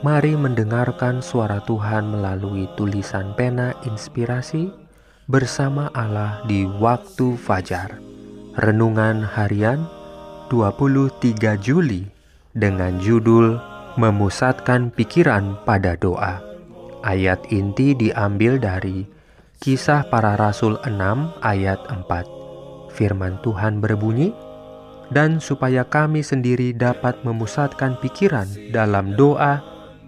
Mari mendengarkan suara Tuhan melalui tulisan pena inspirasi bersama Allah di waktu fajar. Renungan harian 23 Juli dengan judul Memusatkan Pikiran pada Doa. Ayat inti diambil dari Kisah Para Rasul 6 ayat 4. Firman Tuhan berbunyi, dan supaya kami sendiri dapat memusatkan pikiran dalam doa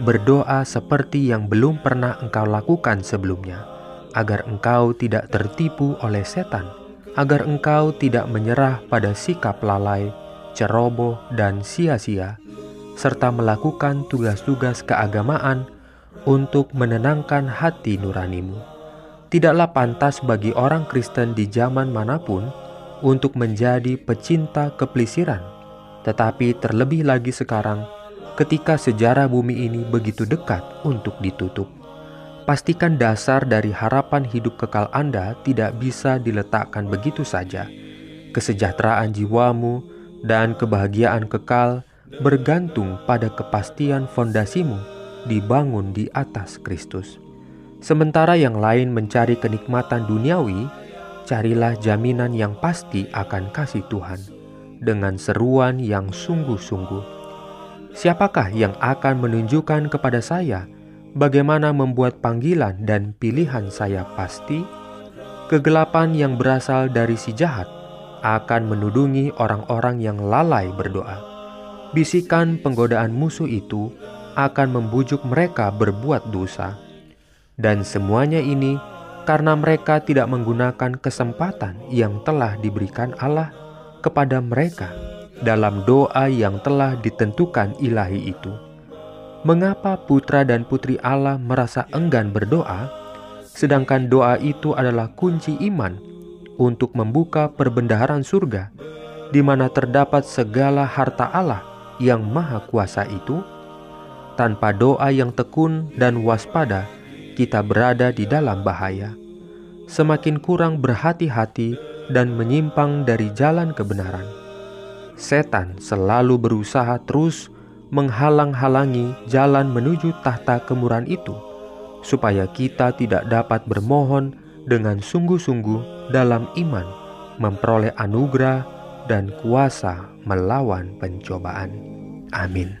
berdoa seperti yang belum pernah engkau lakukan sebelumnya, agar engkau tidak tertipu oleh setan, agar engkau tidak menyerah pada sikap lalai, ceroboh, dan sia-sia, serta melakukan tugas-tugas keagamaan untuk menenangkan hati nuranimu. Tidaklah pantas bagi orang Kristen di zaman mana pun untuk menjadi pecinta kepelisiran, tetapi terlebih lagi sekarang ketika sejarah bumi ini begitu dekat untuk ditutup. Pastikan dasar dari harapan hidup kekal Anda tidak bisa diletakkan begitu saja. Kesejahteraan jiwamu dan kebahagiaan kekal bergantung pada kepastian fondasimu dibangun di atas Kristus. Sementara yang lain mencari kenikmatan duniawi, carilah jaminan yang pasti akan kasih Tuhan dengan seruan yang sungguh-sungguh Siapakah yang akan menunjukkan kepada saya bagaimana membuat panggilan dan pilihan saya pasti? Kegelapan yang berasal dari si jahat akan menudungi orang-orang yang lalai berdoa. Bisikan penggodaan musuh itu akan membujuk mereka berbuat dosa. Dan semuanya ini karena mereka tidak menggunakan kesempatan yang telah diberikan Allah kepada mereka dalam doa yang telah ditentukan ilahi itu. Mengapa putra dan putri Allah merasa enggan berdoa, sedangkan doa itu adalah kunci iman untuk membuka perbendaharaan surga, di mana terdapat segala harta Allah yang maha kuasa itu? Tanpa doa yang tekun dan waspada, kita berada di dalam bahaya. Semakin kurang berhati-hati dan menyimpang dari jalan kebenaran setan selalu berusaha terus menghalang-halangi jalan menuju tahta kemurahan itu, supaya kita tidak dapat bermohon dengan sungguh-sungguh dalam iman, memperoleh anugerah dan kuasa melawan pencobaan. Amin.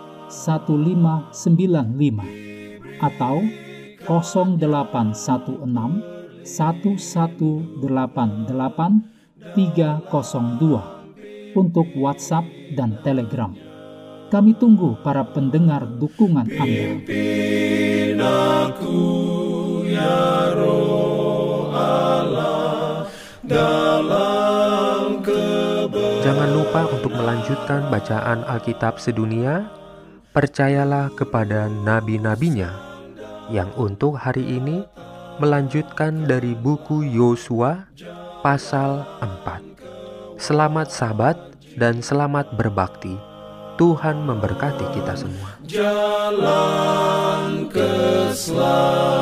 1595 atau 0816 1188 302 untuk WhatsApp dan Telegram. Kami tunggu para pendengar dukungan Anda. Ya Jangan lupa untuk melanjutkan bacaan Alkitab sedunia percayalah kepada nabi-nabinya yang untuk hari ini melanjutkan dari buku Yosua pasal 4. Selamat sabat dan selamat berbakti. Tuhan memberkati kita semua. Jalan keselamatan